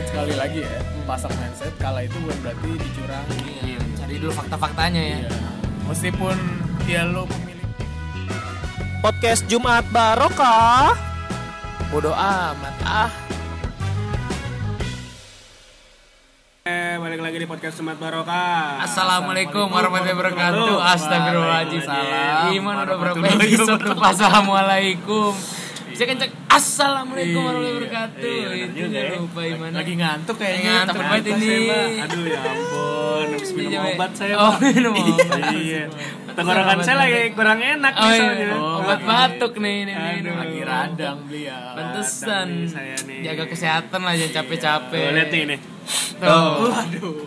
mindset sekali lagi ya pasang mindset kala itu bukan berarti dicurangi Iya, cari dulu fakta-faktanya ya. Iya. meskipun dia lo pemilik Podcast Jumat Barokah. Bodoh amat ah. Eh, balik lagi di podcast Jumat Barokah. Assalamualaikum warahmatullahi wabarakatuh. Astagfirullahaladzim. Waalaikumsalam. Iman udah berapa Warahmatullahi episode Assalamualaikum. Saya kenceng Assalamualaikum warahmatullahi wabarakatuh. Iya, Itu juga ya. lupa Iman. lagi ngantuk kayaknya Ngantuk banget ini. Aduh ya ampun, habis minum Iya, obat saya. Oh, minum obat. Iya. Tenggorokan saya lagi kurang enak Oh, nih iya. soalnya. obat batuk nih ini Aduh. minum. lagi radang beliau Pantesan jaga kesehatan lah jangan capek-capek. Lihat nih nih. Tuh. waduh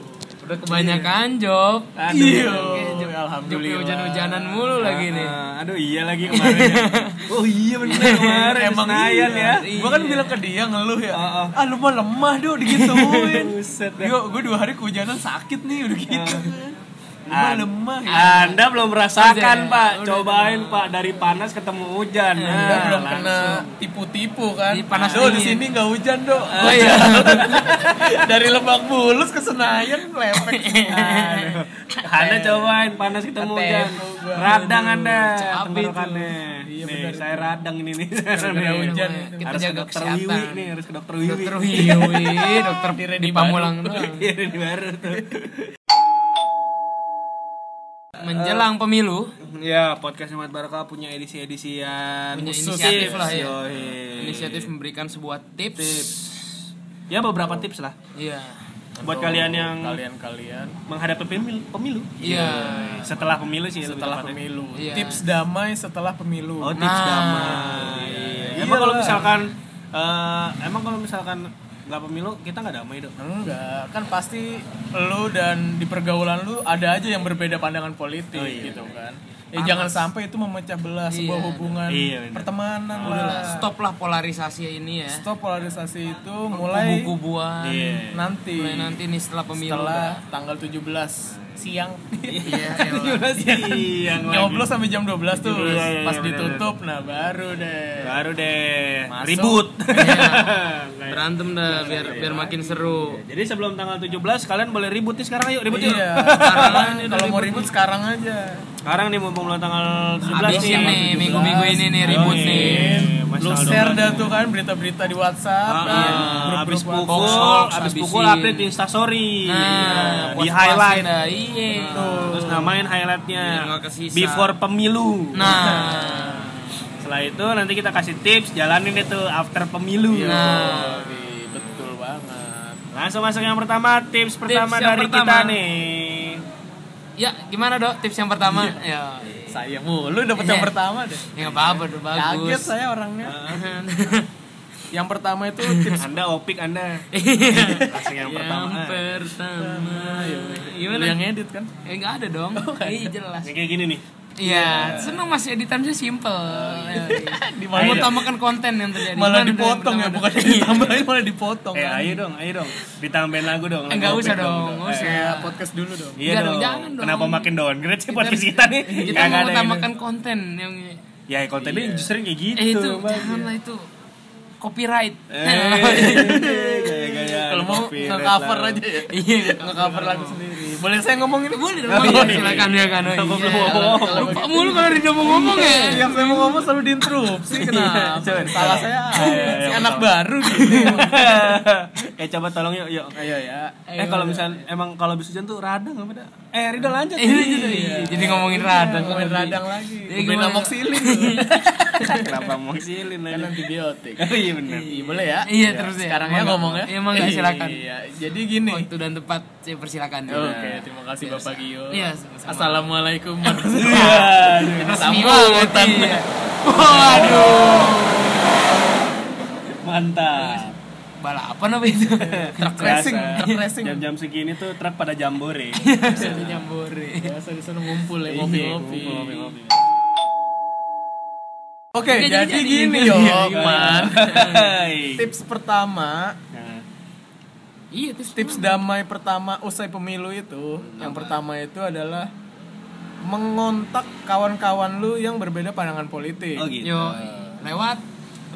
Udah kebanyakan job. Aduh. Iya. Alhamdulillah. Alhamdulillah. hujan-hujanan mulu lagi nih. Ah, aduh iya lagi kemarin. oh iya bener kemarin. emang iya. ya. Gua kan bilang ke dia ngeluh ya. Ah, ah. Ah lu mah lemah do digituin. Buset dah. Yo, gue dua hari kehujanan sakit nih udah gitu. Lemah ya. Anda belum merasakan Udah, Pak. udah. Cobain Pak dari panas ketemu hujan. Anda Nah, belum langsung. kena tipu-tipu kan? Di panas do di sini nggak hujan do. Oh iya. Dari Lebak Bulus ke Senayan lepek. Anda cobain panas ketemu hujan. Radang Anda tenggorokannya. Iya, nih, benar saya radang ini nih. Nih. hujan. Kita harus ke jaga dokter. Wiwi nih, harus ke dokter Wiwi. Dokter Wiwi, dokter di Pamulang. Iya, di baru tuh. Menjelang pemilu, Ya, podcast Jumat Barokah punya edisi-edisian Punya khusus. inisiatif lah ya. Yoi. inisiatif memberikan sebuah tips. Ya, beberapa tips lah Iya. buat kalian yang kalian-kalian menghadapi pemilu. pemilu. Iya. Setelah pemilu sih setelah pemilu. Iya. Tips damai setelah pemilu. Oh, tips Nah. damai. Iya. Emang kalau Iyalah. misalkan eh, emang kalau misalkan nggak pemilu kita nggak damai dong. Enggak, kan pasti lu dan di pergaulan lu ada aja yang berbeda pandangan politik Oh, iya. gitu kan. Ya jangan sampai itu memecah belah sebuah Iya. hubungan Iya, benar. pertemanan Udah lah, lah. stop lah polarisasi ini ya. Stop polarisasi itu mulai Kubu-kubuan. Iya. nanti. Mulai nanti nih setelah pemilu. setelah tanggal 17 siang. Iya, elah. Siang lagi. Nyoblos sampai jam 12 tuh. Iya, iya, iya, Pas benar, ditutup nah baru deh. Baru deh Masuk. ribut. Iya. Berantem dah biar biar makin seru. Jadi sebelum tanggal 17 kalian boleh ribut nih sekarang ayo ribut yuk. Iya. Aja udah Kalau mau ribut sekarang aja. Sekarang nih mumpung belum tanggal 17 Habisin nih. minggu-minggu ini nih ribut nih. Mas Lu share 12 dah tuh kan berita-berita di WhatsApp. Ah, kan, ah, habis WhatsApp. pukul, habisin. pukul update di Instastory. Nah, di puas-puasin highlight. dah. Iya. Terus namain highlightnya kesisa. before pemilu. Nah, Setelah itu nanti kita kasih tips jalanin itu after pemilu. Nah. Betul banget. Langsung masuk yang pertama, tips pertama yang dari pertama. kita nih. ya gimana dok tips yang pertama? Iya. Ya, Saya mulu dapet yang Iya. pertama deh. ya apa-apa tuh bagus. Kaget saya orangnya. Yang pertama itu tips Anda opik Anda. Langsung yang pertama. Yang pertama. Lu Gimana? yang ngedit kan? Eh nggak ada dong. Iya jelas. Yang kayak gini nih. Iya, seneng mas editannya simple. Di mana? Mengutamakan konten yang terjadi. Malah Gimana dipotong ya, bukan Iya. ditambahin malah dipotong. Eh kan? ayo dong, ayo dong. Ditambahin lagu dong. Eh, nggak lagu usah dong, nggak usah. Kayak podcast dulu dong. Iya dong. jangan dong. Kenapa makin downgrade sih podcast kita nih? Kita mengutamakan ini. konten yang Ya kontennya justru kayak gitu. eh itu janganlah itu copyright. Eh. Kalau mau nge-cover aja ya. Iya, nge-cover lagu sendiri. Boleh saya ngomong ini? Boleh dong, Oh, iya, iya. silakan ya kan. Oh, Kenapa iya. Lupa mulu kalau dia mau ngomong ya. Yang saya mau ngomong selalu diinterupsi kenapa? coba. Salah saya? Iya, iya, Si iya, anak baru gini. eh coba tolong yuk, yuk. Ayo ya. Eh kalau misal emang kalau habis hujan tuh radang apa dah? Eh Ridho lanjut. Eh, gitu, iya. Jadi ngomongin radang. Ngomongin radang lagi. Jadi Ngomongin gimana? Kenapa moxilin kan aja? antibiotik. Oh iya benar. Iya, boleh ya? Iya, terus ya. Sekarang ya Mangga. ngomong ya. Iya, silakan. Iya, jadi gini. Waktu dan tempat saya persilakan. Oke, terima kasih Bapak Gio. Iya. Assalamualaikum Iya. warahmatullahi banget, iya. Waduh. Mantap. Balapan apa itu? Truk racing, truk racing. Jam-jam segini tuh truk pada jambore. Bisa nyambore. Biasa di sana ngumpul ya Iya, ngopi-ngopi. Oke, Oke, jadi, jadi- gini yo, Iya, man. Hai. Tips pertama, Nah, Iya, tips damai pertama usai pemilu itu, yang pertama itu adalah mengontak kawan-kawan lu yang berbeda pandangan politik. Oh gitu. Yo, lewat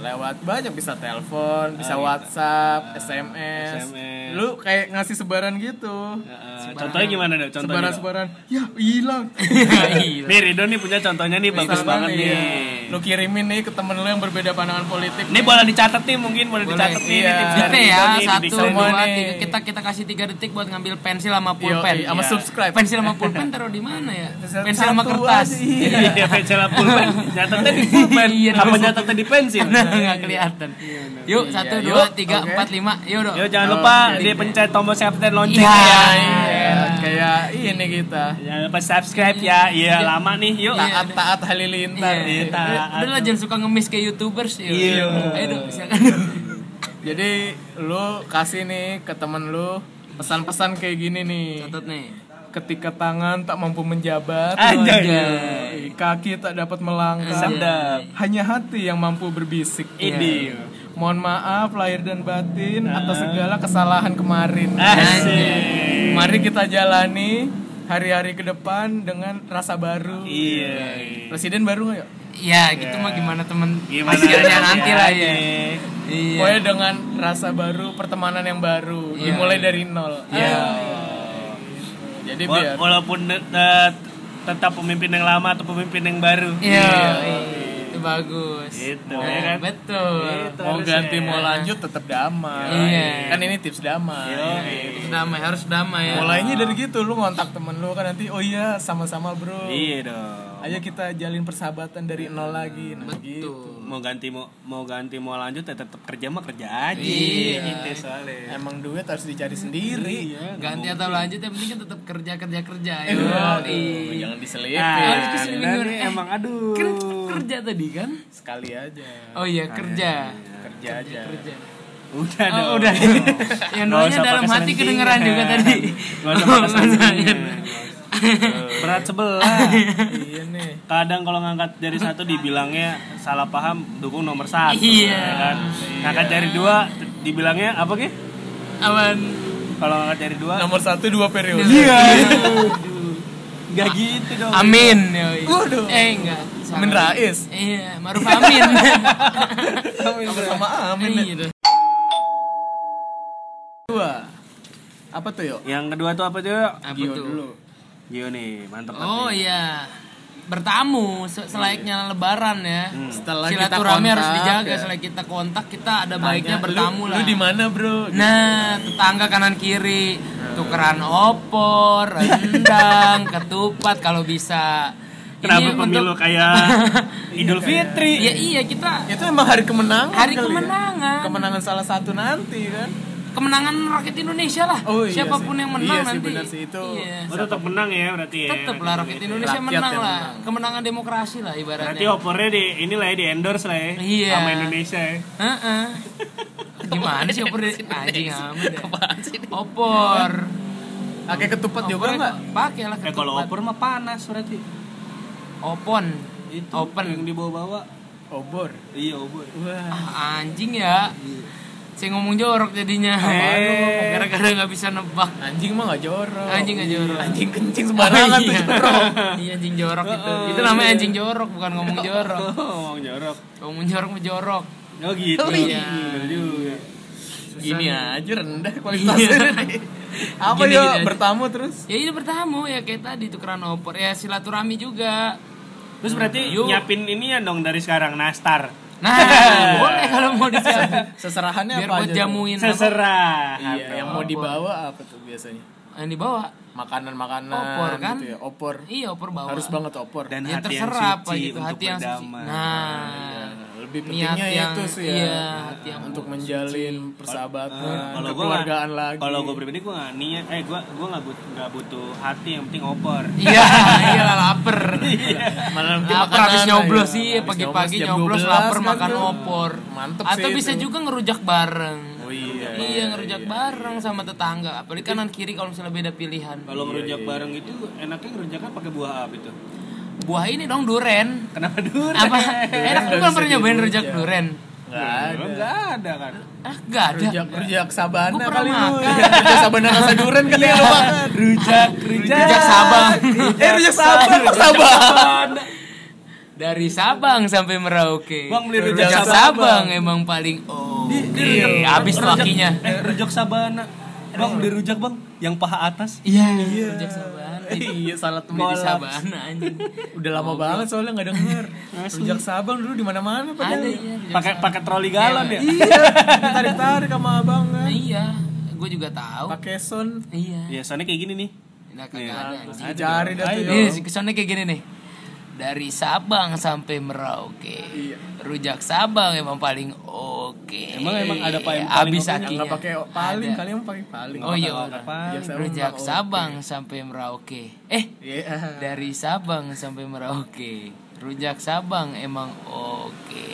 lewat banyak bisa telepon, bisa Ah, iya. WhatsApp, SMS. SMS. Lu kayak ngasih sebaran gitu. Heeh, contohnya gimana dong? Contohnya. Sebaran-sebaran. Ya, hilang. Gila. Nih Ridho nih punya contohnya nih bagus Misalkan, banget iya. nih. Lu kirimin nih ke temen lu yang berbeda pandangan politik. Ini boleh dicatat nih mungkin boleh Boleh, dicatat nih. iya. ini ya nih, di satu desain. semua dua nih. tiga kita kita kasih tiga detik buat ngambil pensil sama pulpen. iya, sama Iya. subscribe. Pensil sama pulpen taruh di mana ya? Pensil Pensil sama satu kertas. iya. Iya, pensil sama pulpen. Nyatetnya di pulpen. Iya, Apa nyatetnya di pensil? Nah, nggak kelihatan. Yuk, satu, Iya, dua, yuk. tiga, empat, lima. Yuk, dong. Yo jangan lupa dia pencet tombol subscribe dan lonceng Iya. ya. Iya, kayak ini kita. Jangan lupa subscribe ya. Iya, lama nih. Yuk. Iya. Taat-taat halilintar. Iya. Iya, Udah, taat. udah lah jangan suka ngemis kayak youtubers. Yuk. Iya. Ayo dong, silakan. Jadi lu kasih nih ke temen lu pesan-pesan kayak gini nih. Catat nih. Ketika tangan tak mampu menjabat, Anjay. kaki tak dapat melangkah, Sedap. hanya hati yang mampu berbisik. Ini. Mohon maaf lahir dan batin atas segala kesalahan kemarin. Asik. Mari kita jalani hari-hari ke depan dengan rasa baru. Iya. Presiden baru nggak ya? Ya, gitu mah gimana temen Gimana hasilnya nanti lah ya. Iya. Pokoknya dengan rasa baru, pertemanan yang baru, Iya. dimulai dari nol. Iya. Jadi Wa- biar Walaupun tetap pemimpin yang lama atau pemimpin yang baru. Iya, itu bagus. Gitu, Nah, ya kan? Betul. Gitu. mau ganti ya. mau lanjut tetap damai. Iya. Kan ini tips damai. Itu damai, harus damai ya. Mulainya dari gitu, lu ngontak temen lu kan nanti, oh iya sama-sama bro. Iya dong. Ayo kita jalin persahabatan dari nol lagi. Nah, gitu. Betul. Mau ganti mau mau ganti mau lanjut ya tetap kerja mah kerja aja. Iya. Gitu soalnya. Emang duit harus dicari sendiri. Iya. Ganti atau lanjut yang penting kan tetap kerja kerja kerja. Eh, aduh, jangan diselipin. Ah, Oh, bingung. nih Eh, emang aduh. Kan kerja tadi kan? Sekali aja. Oh iya kerja. Kerja aja. Kerja. Udah dong. Oh, udah. Yang doanya dalam hati kedengeran juga tadi. Nggak usah selentingan. Berat sebelah. iya nih. Kadang kalau ngangkat dari satu dibilangnya salah paham dukung nomor satu. Iya. ya kan? Ngangkat dari dua dibilangnya apa ki? Awan. Kalau ngangkat dari dua. Nomor satu dua periode. Iya. Gak gitu dong. Amin. Waduh. Eh enggak. Amin Rais. Iya, Maruf Amin. Sama-sama amin. Iya. Dua. Apa tuh yuk? Yang kedua tuh apa tuh? Apa Gio tuh? dulu. Gio nih, mantap Oh nih. iya. Bertamu se- selayaknya lebaran ya. Setelah kita Silaturahmi harus dijaga. ya. Setelah kita kontak, kita ada baiknya Tanya, bertamu lu, lah. Lu di mana, Bro? Nah, tetangga kanan kiri, tukeran opor, rendang, ketupat kalau bisa. Kenapa Ini pemilu untuk- kayak Idul Fitri? Ya iya kita Itu emang hari kemenangan. hari kali ya? kemenangan. Kemenangan salah satu nanti kan. Kemenangan rakyat Indonesia lah. Oh, iya Siapa pun sih. yang menang Iya sih, nanti. benar sih, itu. Iya. Oh, tetap menang ya berarti ya. Tetep lah rakyat Indonesia Rakyat menang lah. menang. Kemenangan demokrasi lah Berarti ibaratnya. opornya di inilah ya di endorse lah ya Iya. sama Indonesia ya. Heeh. Gimana sih opor di- anjing amat ya. Opor. Pakai ketupat juga Opor enggak? Pakai lah Eh kalau ketupat. opor mah panas berarti. Opon. Itu Open. yang dibawa-bawa. Obor. Iya, obor. Wah. Ah, anjing ya. Saya ngomong jorok jadinya. Eh. Gara-gara nggak bisa nebak. Anjing mah gak jorok. Anjing nggak jorok. Anjing kencing sembarangan tuh iya. jorok. Iya anjing jorok itu. Itu namanya anjing jorok bukan ngomong jorok. Oh, ngomong jorok. Ngomong jorok mah jorok. Oh gitu. Oh, iya. Juga. Gini aja rendah kualitasnya. Apa Gini, aja. bertamu terus? Ya ini bertamu ya kayak tadi tukeran opor ya silaturahmi juga. Terus berarti Yuk. nyiapin ini ya dong dari sekarang nastar. Nah, boleh kalau mau disiapin. Seserahannya Biar apa buat aja? jamuin apa? Seserah. Iya, yang mau dibawa apa tuh biasanya? Yang dibawa. Makanan-makanan Opor, kan? gitu ya. Opor. Iya opor bawa. Harus banget opor. Dan ya hati yang terserah apa suci gitu untuk hati yang suci. berdamai. Nah, lebih niat pentingnya yang itu sih ya. iya, hati yang untuk menjalin persahabatan, Kalau gua kekeluargaan nggak- lagi. Kalau gue pribadi gue nggak niat, eh gue gue nggak butuh nggak butuh hati yang penting opor. Iya, iyalah lapar. malah nanti Lapar habis nyoblos ya. sih pagi-pagi nyoblos 12 lapar kan makan tuh. opor. Mantep Atau bisa juga ngerujak bareng. Oh iya. Iya, ngerujak bareng sama tetangga. Apalagi kanan kiri kalau misalnya beda pilihan. Kalau ngerujak bareng itu enaknya ngerujaknya pakai buah apa itu? Buah ini dong duren. Kenapa dulu? Apa? Enak lu kan pernah nyobain rujak duren? Enggak ada. Enggak ada kan. Ah, gak ada. Rujak rujak sabana kali lu. Rujak sabana rasa duren kali ya lu makan. Rujak, rujak. Rujak Sabang. Eh rujak sabang, kok sabang. Dari Sabang sampai Merauke. Bang, beli rujak, rujak Sabang. Sabang. emang paling oh. Di- habis tuh rujak- akinya. Eh, rujak sabana. Bang, di rujak bang, yang paha atas. Iya, rujak Sabana. iya salah Beli di Sabana anjing. udah lama banget soalnya nggak denger rujak sabang dulu di mana mana Ada padahal iya. rujak Pakai pakai troli galon ya. iya tarik tarik sama abang kan Iya, gue juga tahu. pakai son Iya. Iya, soalnya kayak gini nih. Nah, kagak Iya. ada. anjing. cari dah tuh Nih, yo. kesannya kayak gini nih. Dari Sabang sampai Merauke. Iya. Rujak Sabang emang paling oke. Emang- emang ada apa yang paling Habis oke? yang akinya. nggak pakai paling Ada. kalian pakai paling Oh iya, paling. Rujak Sabang sampai Merauke. Eh, iya dari Sabang sampai Merauke. Rujak Sabang emang oke.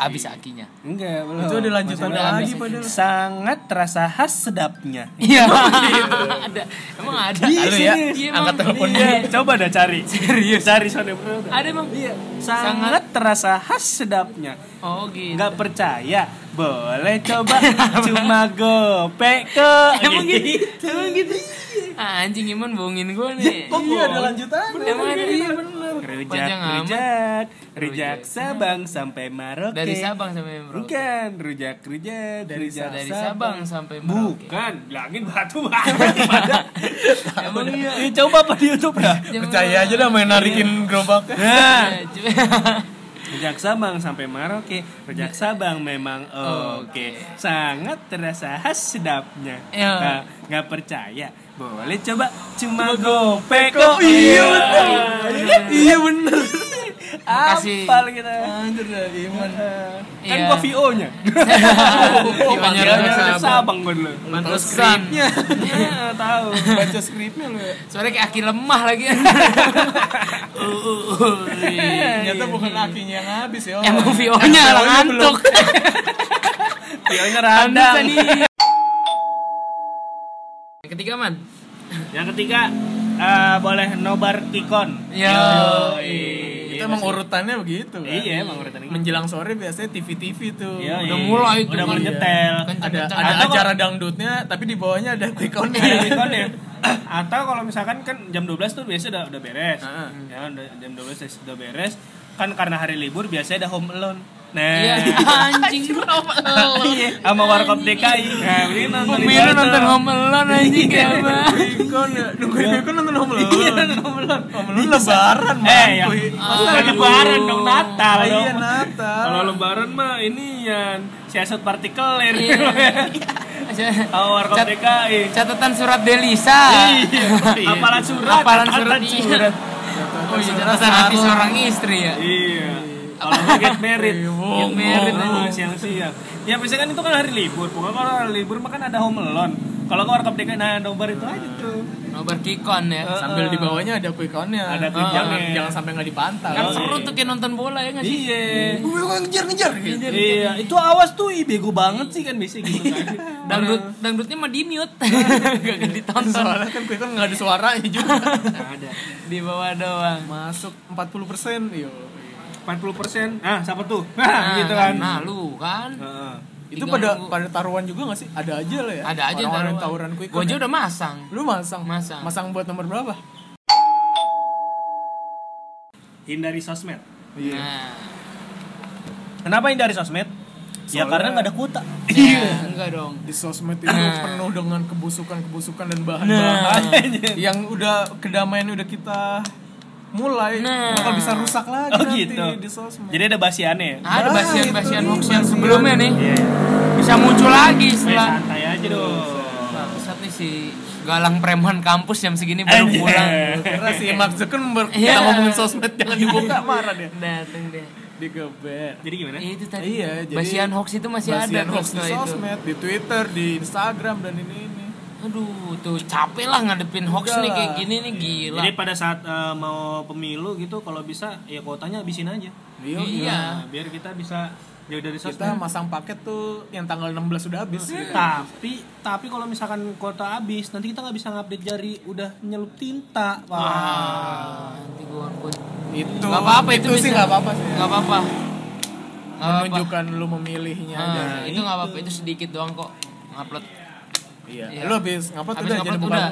Habis akinya. Enggak, belum. itu ada lanjutan Udah lagi padahal Sangat terasa khas sedapnya. Iya. ada. Emang ada. Halo ya, Iya, emang. angkat telepon Iya. Coba dah cari. Serius. Cari Sony Pro. Ada emang. Iya. Sangat terasa khas sedapnya. Oh gitu. Nggak percaya? Boleh coba cuma gopek ke. Emang gitu. Emang gitu. Ah, anjing Iman bohongin gue nih. kok iya ada lanjutan Emang ada iya bener Rujak, rujak, rujak Rujak. Sabang sampai Maroke. Dari Sabang sampai Merauke. Bukan, rujak, rujak, Dari rujak Dari Sabang sampai Merauke. Bukan, bilangin batu banget. Emang iya. Coba apa di YouTube dah. percaya aja dah main narikin gerobak Nah, Rujak Sabang sampai Maroke. Rujak Sabang memang oke. Sangat terasa khas sedapnya. Iya. Nah, nggak percaya? Boleh coba cuma gopek kok. Iya bener. iya bener Makasih. Apal kita. anjir dah iman Kan Iya. gua VO-nya. VO-nya Rujak Sabang. Gua dulu. Pantesan. Iya, tahu. baca skripnya lu ya Soalnya kayak aki lemah lagi. Uh, uh, uh. ternyata bukan lakinya yang habis ya Emang VO-nya lah ngantuk. VO-nya iya. Yang ketiga man. Yang ketiga eh, boleh nobar Kikon. Yo. itu emang urutannya begitu kan Iya, emang urutannya gitu. menjelang sore biasanya TV-TV tuh Iya, Udah iya. mulai itu Udah kan. mulai nyetel. Kenceng, ada kenceng. ada Atau acara dangdutnya tapi di bawahnya ada quick count Ada Kikon ya. Atau kalau misalkan kan jam 12 tuh biasa udah udah beres. Heeh. Ya, udah, jam 12 udah beres. Kan karena hari libur biasanya ada home alone. Nah, Iya, anjing. Iya, sama Warkop DKI. Nah, ini nonton Pemilu nonton Home Alone anjing kayak apa? count ya nungguin quick count nonton home alone Iya, nonton home alone. home alone lebaran Eh, ya. Aduh. lebaran dong Natal dong. iya Natal Kalau lebaran mah ini yang siasat partikelir. Iya. Sama Warkop Cat- DKI. Catatan surat Delisa. Iya. Apalan surat. Apalan surat, Apalan iya. surat. Oh iya, catatan hati seorang istri ya. Iya. Kalau nggak get married, Iya, get married aja. siang-siang. Ya biasanya kan itu kan hari libur. Pokoknya kalau hari libur mah kan ada home alone. Kalau ke warkop DKI, nah nobar itu aja tuh. Nobar Kikon ya. sambil di bawahnya ada quick countnya Ada Ah, countnya. jangan sampai nggak dipantau Kan seru tuh kayak nonton bola ya nggak sih? Iya. gue ngejar ngejar Iya, itu awas tuh, ih bego banget sih kan bisa gitu kan. Dangdut, dangdutnya mah di mute. Gak ditonton. soalnya kan count nggak ada suaranya juga ada. Di bawah doang. masuk 40 persen yo 40%. Nah, siapa tuh? Nah, Nah, gitu kan. Nah, lu kan. Heeh. itu pada nunggu. pada taruhan juga gak sih ada aja lah ya Ada aja orang taruhan. tawuran quick Gua count aja ya? udah masang. lu masang Masang. masang buat nomor berapa Hindari sosmed. iya Nah. Kenapa hindari sosmed? Ya Soalnya- karena nggak ada kuota. Iya, enggak dong. di sosmed itu Nah. penuh dengan kebusukan-kebusukan dan bahan-bahan yang udah kedamaian udah kita mulai Nah. bakal bisa rusak lagi Oh nanti gitu. di sosmed Jadi ada basiannya ya. Ada Nah, basian-basian hoax yang sebelumnya nih. Iya. Bisa muncul lagi Eh, setelah santai aja dong. Bangsat nih si Galang preman kampus jam segini baru Anjay. pulang. karena si Mark Zuckerberg Iya. kita ngomongin sosmed jangan dibuka marah dia Dateng deh. digebet Jadi gimana? Itu tadi. Iya, jadi basian hoax itu masih ada Basian tuh hoax di setelah itu. sosmed di Twitter di Instagram dan ini ini Aduh, tuh capek lah ngadepin hoax Udah nih lah. kayak gini nih gila. Jadi pada saat eh, mau pemilu gitu kalau bisa ya kuotanya habisin aja. Iya, Iya. Nah, biar kita bisa jauh dari sosmed. kita masang paket tuh yang tanggal 16 sudah habis gitu. Tapi tapi kalau misalkan kuota habis nanti kita nggak bisa ngupdate jari udah nyelup tinta. Wah. Ah, nanti gua angkut. itu Gak apa-apa itu, itu sih apa-apa sih apa-apa. menunjukkan lu memilihnya aja Nah, itu nggak apa-apa itu sedikit doang kok ngupload. Iya. Iya. Lu habis ngapa tuh udah jadi udah.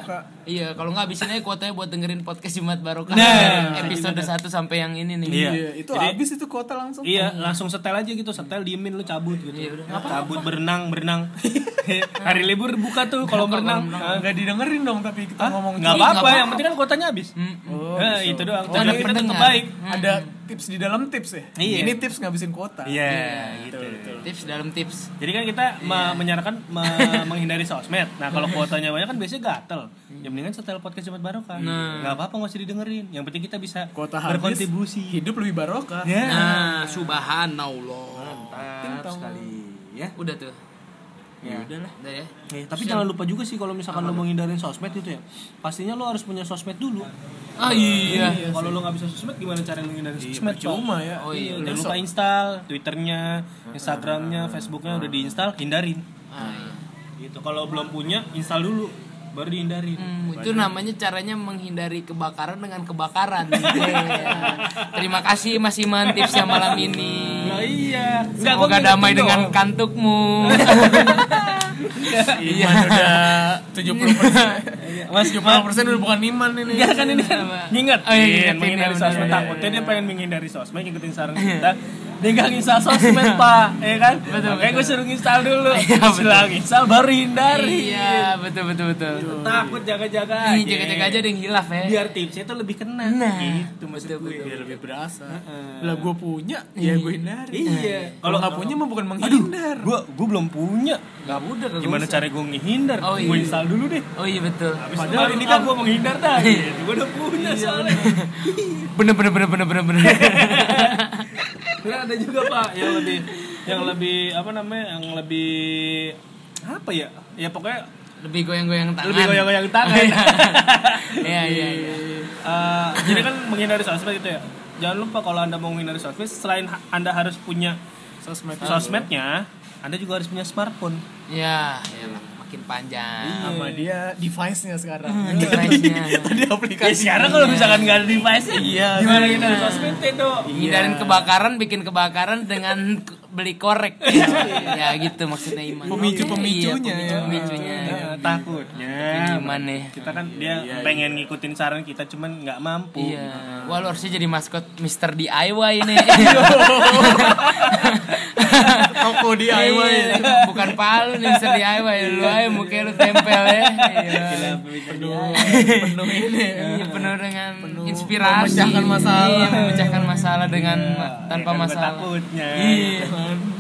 Iya, kalau nggak habisin aja kuotanya buat dengerin podcast Jumat Barokah. Nah, episode 1 sampai yang ini nih. Iya. Iya, itu Jadi- habis itu kuota langsung. Iya, langsung setel aja gitu, setel diemin lu cabut gitu. Iya, udah. cabut berenang, berenang. Hari libur buka tuh kalau berenang. Enggak didengerin dong tapi kita ngomong Nggak Ih, apa-apa, yang penting kan kuotanya habis. Hmm. Oh, Nah, itu doang. Oh, ada kita tetap pendengar. baik. Ada tips di dalam tips ya. Iya. Ini tips ngabisin kuota. Iya, Iya, gitu. Tips dalam tips. Jadi kan kita me- menyarankan me- menghindari sosmed. Nah, kalau kuotanya banyak kan biasanya gatel. Ya mendingan setel podcast Jumat Barokah. Nah. Nggak apa-apa usah didengerin. Yang penting kita bisa Kuota habis. berkontribusi. Hidup lebih barokah. Ya. Nah, subhanallah. Mantap sekali ya. Udah tuh. Ya. Udahlah, udah ya. Eh, tapi jangan lupa juga sih kalau misalkan lo menghindarin sosmed itu ya. Pastinya lo harus punya sosmed dulu. Oh iya. Kalau lo nggak bisa sosmed gimana cara menghindari sosmed? Cuma ya. Oh iya, Jangan lupa install Twitternya, Instagramnya, Facebooknya udah diinstal, hindarin. Ah, iya. Gitu. Kalau belum punya, install dulu, baru dihindarin. Hmm, itu namanya caranya menghindari kebakaran dengan kebakaran. Iya. Terima kasih Mas Iman tipsnya malam ini. Nah, iya. Nggak, Semoga gua damai ngingetin dengan dong. kantukmu. Iman udah 70 persen. Mas 70 persen udah bukan Iman ini. Enggak kan ini kan nginget, Oh, iya, menghindari sosmed takutnya dia pengen menghindari sosmed ngikutin saran kita dia gak nginstal sosmed pak ya kan Betul, makanya gue suruh nginstal dulu Iya, setelah nginstal baru hindari iya, betul betul betul. Takut jaga-jaga Ih, aja jaga-jaga aja ada yang hilaf ya. biar tipsnya tuh lebih kena Nah, gitu maksud betul, gue betul. Biar lebih berasa. Lah gue punya, ya gue hindari. iya Kalau nggak punya mah bukan menghindar. gue gue belum punya Gak udah kagak gimana usah. cara gue ngehindar Oh, gue iya. install dulu deh Oh iya betul. Padahal ini kan gue menghindar tadi gue udah punya soalnya Bener bener bener bener bener bener. Terus ada juga pak yang lebih yang lebih apa namanya yang lebih apa ya ya pokoknya Lebih goyang-goyang tangan. lebih goyang-goyang tangan. Iya iya iya. Eh, jadi kan menghindari sosmed gitu ya. Jangan lupa kalau anda mau menghindari sosmed selain ha- anda harus punya Sosmed. sosmednya, anda juga harus punya smartphone. Ya, ya makin panjang. Sama dia device-nya sekarang. Device-nya. Tadi Ya aplikasi. sekarang kalau misalkan nggak ada device Iya, gimana iya. menghindari sosmed dong? Hindarin kebakaran, bikin kebakaran dengan beli korek. ya gitu maksudnya Iman. Pemicu-pemicunya Iya, ya. pemicu-pemicunya. Nah, takutnya Iman nih. kita kan dia pengen ngikutin saran kita cuman nggak mampu. Iya. Wah, lu harusnya jadi maskot Mr. DIY ini. Toko DIY. Iya, Bukan palu nih Mr. DIY. Lu aja mukanya lu tempel ya. Iya. Penuh, penuh ini. Iya, penuh dengan inspirasi. memecahkan masalah. Iya, memecahkan masalah dengan tanpa masalah. takutnya. Iya.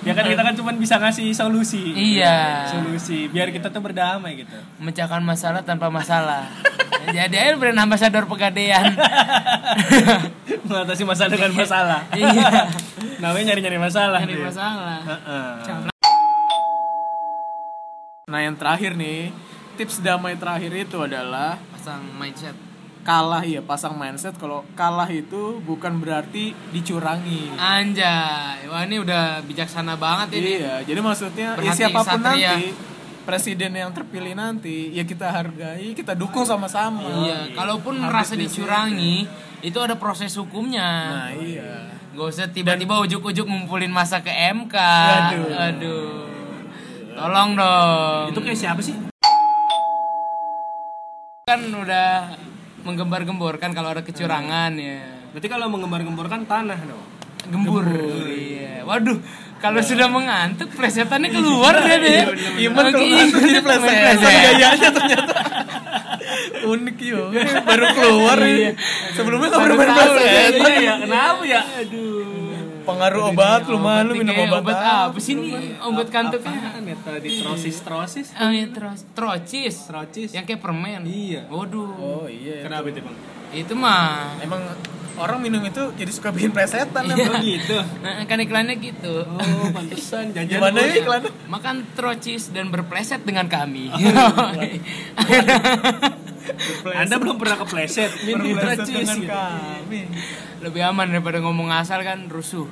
Ya kan kita kan cuman bisa ngasih solusi. Iya. Solusi biar kita tuh berdamai gitu. Memecahkan masalah tanpa masalah. Jadi aja brand ambassador pegadaian. Mengatasi masalah dengan masalah. iya. Namanya nyari-nyari masalah. Nyari dia. masalah. Nah yang terakhir nih, tips damai terakhir itu adalah Pasang mindset. kalah ya pasang mindset kalau kalah itu bukan berarti dicurangi. Anjay. Wah, ini udah bijaksana banget ini. Iya, jadi maksudnya ya siapa pun satria. nanti presiden yang terpilih nanti ya kita hargai, kita dukung sama-sama. Iya, kalaupun Habis merasa di dicurangi, itu ada proses hukumnya. Nah, iya. Gak usah tiba-tiba ujuk-ujuk ngumpulin masa ke MK. Aduh. Aduh. Tolong dong. Itu kayak siapa sih? kan udah menggembar-gemborkan kalau ada kecurangan ya. Berarti kalau menggembar-gemborkan tanah dong. Gembur. Iya. Waduh, kalau sudah mengantuk plesetannya keluar dia deh. Iman kalau ngantuk jadi plesetan pleset. gayanya ternyata. Unik yo, baru keluar Iya. Sebelumnya nggak Baru pernah main tahu ya, iya, iya. Kenapa ya? Pengaruh obat lu mah lu minum Kayak obat, apa sih ini? Obat kantuknya. Kan metode trosis trosis. Oh iya, trocis. Trocis. Yang kayak permen. Iya. Waduh. Oh iya. Kenapa itu bang? Itu mah. Emang orang minum itu jadi suka bikin plesetan Iya. emang. gitu. Nah, kan iklannya gitu. Oh pantesan jajan. Gimana ya iklannya? Makan trocis dan berpleset dengan kami. Anda belum pernah kepleset. Minum trocis. dengan kami. Lebih aman daripada ngomong asal kan rusuh.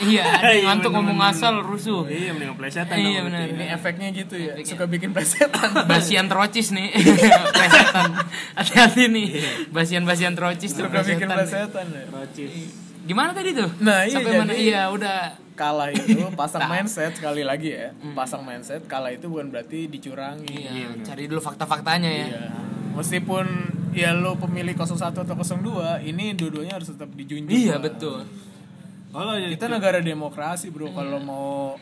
Iya, ada yang Iya, ngantuk bener, ngomong asal rusuh. Iya mending keplesetan Iya benar. Ini efeknya gitu ya, Efeknya. suka bikin plesetan. Basian trocis nih. plesetan. Hati-hati nih. Basian-basian trocis tuh Suka bikin plesetan. plesetan ya. Trocis. Gimana tadi tuh? Nah, iya, Sampai jadi- mana? Iya, udah kalah itu pasang mindset sekali lagi ya. Pasang mindset kalah itu bukan berarti dicurangi. Iya, cari dulu fakta-faktanya ya. Iya. Meskipun ya lo pemilih 01 atau 02, ini dua-duanya harus tetap dijunjung. Iya, lah. betul. Kalau ya Kita negara demokrasi, Bro. Kalau Iya. mau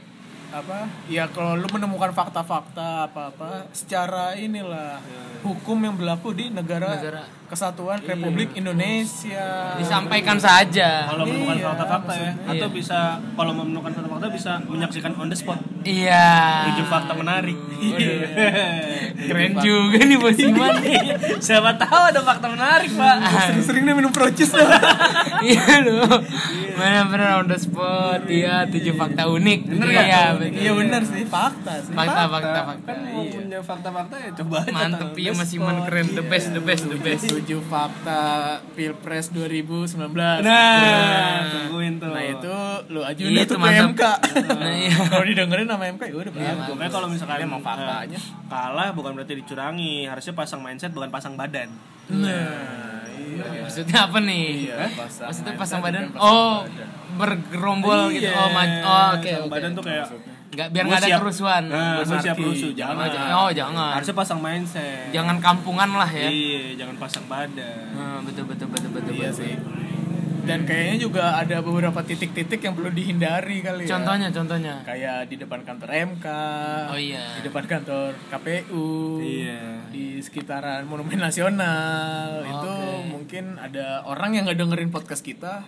apa? Ya kalau lu menemukan fakta-fakta apa-apa secara inilah hukum yang berlaku di negara, Negara. kesatuan Republik Indonesia. Disampaikan saja. kalau menemukan Iya, fakta-fakta ya atau Iya. bisa kalau mau menemukan fakta-fakta bisa menyaksikan on the spot Iya. tujuh fakta menarik Keren juga nih Bos Iman. siapa tahu ada fakta menarik pak Sering-sering minum procis Iya loh. Mana benar on the spot. Iya, tujuh fakta unik. Iya, betul. Iya benar sih, fakta sih. Fakta, fakta, fakta. kan mau punya fakta-fakta ya coba aja Mantep tahu. ya Mas Iman keren the best, the best, the best. 7 fakta Pilpres 2019. nah tungguin tuh Nah itu lu ajuin Itu itu. MK. Nah, iya. Kalau didengerin sama MK ya udah bagus. Pokoknya kalau misalkan Emang faktanya. kalah bukan berarti dicurangi, harusnya pasang mindset bukan pasang badan. Nah, iya. Maksudnya apa nih? Iya, pasang Maksudnya pasang badan? dan pasang Oh, badan. bergerombol gitu. Iya, Oh, maj- oh oke. pasang oke. badan tuh kayak Nggak biar nggak ada siap- kerusuhan. Nah, gua siap rusuh, jangan. Oh, jangan. Oh, jangan. Harusnya pasang mindset. Jangan kampungan lah ya. Iya, jangan pasang badan. Hmm, betul betul betul betul. Iya betul. sih. Dan kayaknya juga ada beberapa titik-titik yang perlu dihindari kali ya. Contohnya, contohnya. Kayak di depan kantor MK. Oh, iya. Di depan kantor KPU. Iya. Di sekitaran Monumen Nasional. Itu mungkin ada orang yang nggak dengerin podcast kita.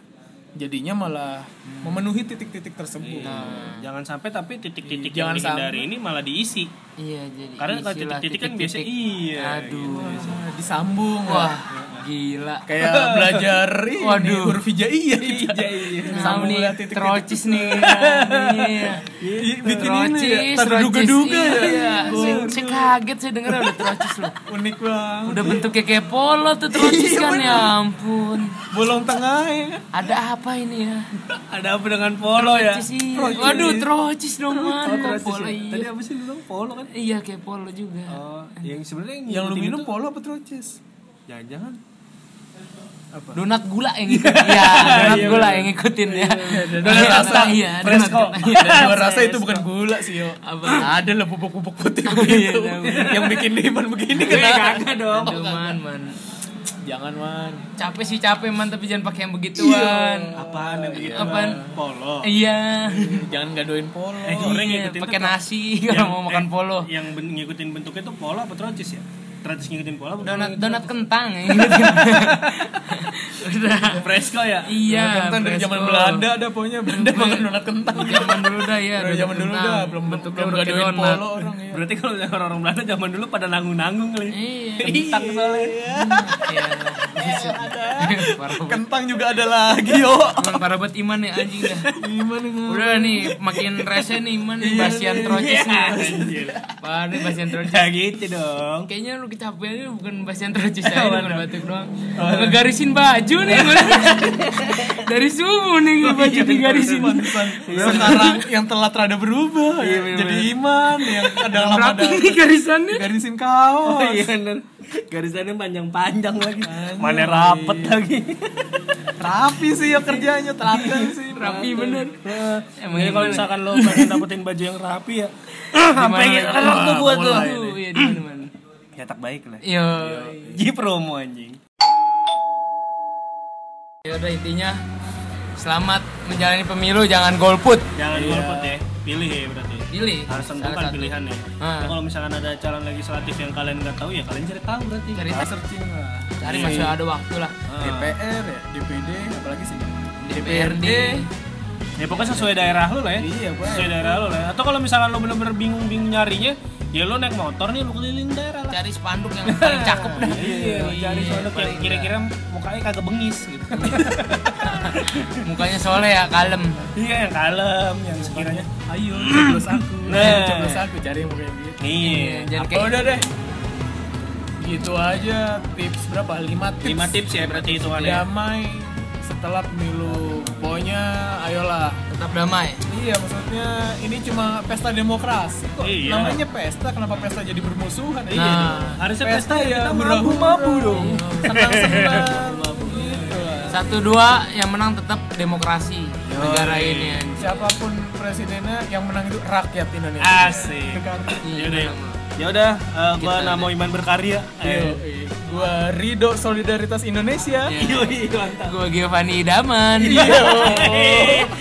Jadinya malah memenuhi titik-titik tersebut. Nah, jangan sampai tapi titik-titik Jangan yang dihindari ini malah diisi. Iya, jadi Karena kalau titik-titik kan biasa iya. Aduh. Ah, disambung Wah, gila. kayak belajar ini Waduh. huruf hijaiyah kita. Nah, Sambung nih, trocis nih. Iya. Bikin ini ya, terduga-duga ya. Iya. Saya, kaget saya dengar udah trocis loh. Unik banget. Udah bentuknya kayak polo tuh trocis kan ya ampun. Bolong tengah ya. Ada apa ini ya? Ada apa dengan polo ya? Iya. Waduh, trocis dong man. Oh, Kok trocis polo ya? Tadi iya. apa sih lu polo kan? Iya kayak polo juga. Oh, yang sebenarnya yang, lu minum polo apa trocis? Jangan-jangan Donat gula yang ngikutin. Iya, donat gula yang ngikutin ya. Donat rasa. Iya, donat Fresco. Iya, Dan gua rasa itu bukan gula sih yo. Apa? Ada lah bubuk-bubuk putih Iya, begitu. yang bikin diman begini kan. kagak dong. Man, man. Jangan man. Capek sih capek man tapi jangan pakai yang begituan. Apaan yang begitu? Apaan? Polo. Iya. Jangan gadoin polo. Eh, Iya, pakai nasi kalau mau makan eh, polo. Yang ngikutin bentuknya tuh polo apa trocis ya? Trocis ngikutin polo apa? Donat donat kentang ya. Udah. Fresco ya? Iya. Kentang dari zaman. Belanda ada pokoknya Belanda makan donat kentang. Zaman dulu dah ya. Dari zaman dulu dah belum bentuknya belum udah kayak gadoin polo orang ya. Berarti kalau yang orang-orang Belanda zaman dulu pada nanggung-nanggung kali. Iya. Kentang soalnya. Iya. Kentang juga ada lagi yo. Emang parah banget iman nih anjing dah. Gimana nggak? Udah nih makin rese nih iman nih basian trocis nih. Parah basian trocis. Ya gitu dong. Kayaknya lu kecapean ini bukan basian trocis aja bukan batuk doang. Ngegarisin baju nih. Dari subuh nih baju digarisin. Sekarang yang telat rada berubah jadi iman yang ada lama ada Rapi nih garisannya. garisin kaos. Oh iya bener. Garisannya panjang-panjang lagi. Mana rapet lagi. Rapi sih ya kerjanya telaten sih. Rapi bener. Emang Jadi kalau misalkan lo pengen dapetin baju yang rapi ya, sampai Gimana? gitu enak tuh tuh. Tuh, Iya di mana mana. Cetak baik lah. Yo. Ji promo anjing. Ya udah intinya selamat menjalani pemilu jangan golput. Jangan golput ya. Pilih ya berarti. Pilih. Harus tentukan pilihan ya. Ah. Ya, kalau misalkan ada calon legislatif yang kalian nggak tahu ya kalian cari tahu berarti. Cari tahu. searching lah. Cari masih ada waktu lah. Ah. DPR ya, DPD apalagi sih? DPRD. Ya pokoknya sesuai daerah lu lah ya. Iya, Pak. Sesuai daerah lu lah. ya. Atau kalau misalkan lu bener-bener bingung-bingung nyarinya, ya lu naik motor nih lu keliling daerah lah. Cari spanduk yang paling cakep dah. Iya, cari soalnya yang kira-kira mukanya kagak bengis gitu. Mukanya soleh ya, kalem. iya, yang kalem, yang sekiranya Ayo, coblos aku. Nah. Coblos aku cari yang kayak gitu. Iya. Jangan Apa kayak udah deh. Gitu aja tips berapa? 5 tips. Lima tips ya berarti hitungannya. damai setelah pemilu. Pokoknya ayolah. tetap damai. Iya, maksudnya ini cuma pesta demokrasi kok. Iya. Namanya pesta, kenapa pesta jadi bermusuhan? Nah. Iya. Harusnya pesta ya kita merabu-mabu dong. Senang-senang. gitu lah. Satu dua yang menang tetap demokrasi. negara ini siapa pun presidennya yang menang itu rakyat Indonesia Asik. Ya udah. Ya udah, gua Namo Iman berkarya. Yo, Eh. Gua Rido Solidaritas Indonesia Iya. Mantap. Gua Giovanni Idaman. Iya.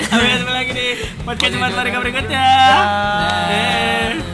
Sampai ketemu lagi di podcast Mari berikutnya. Dah. Eh.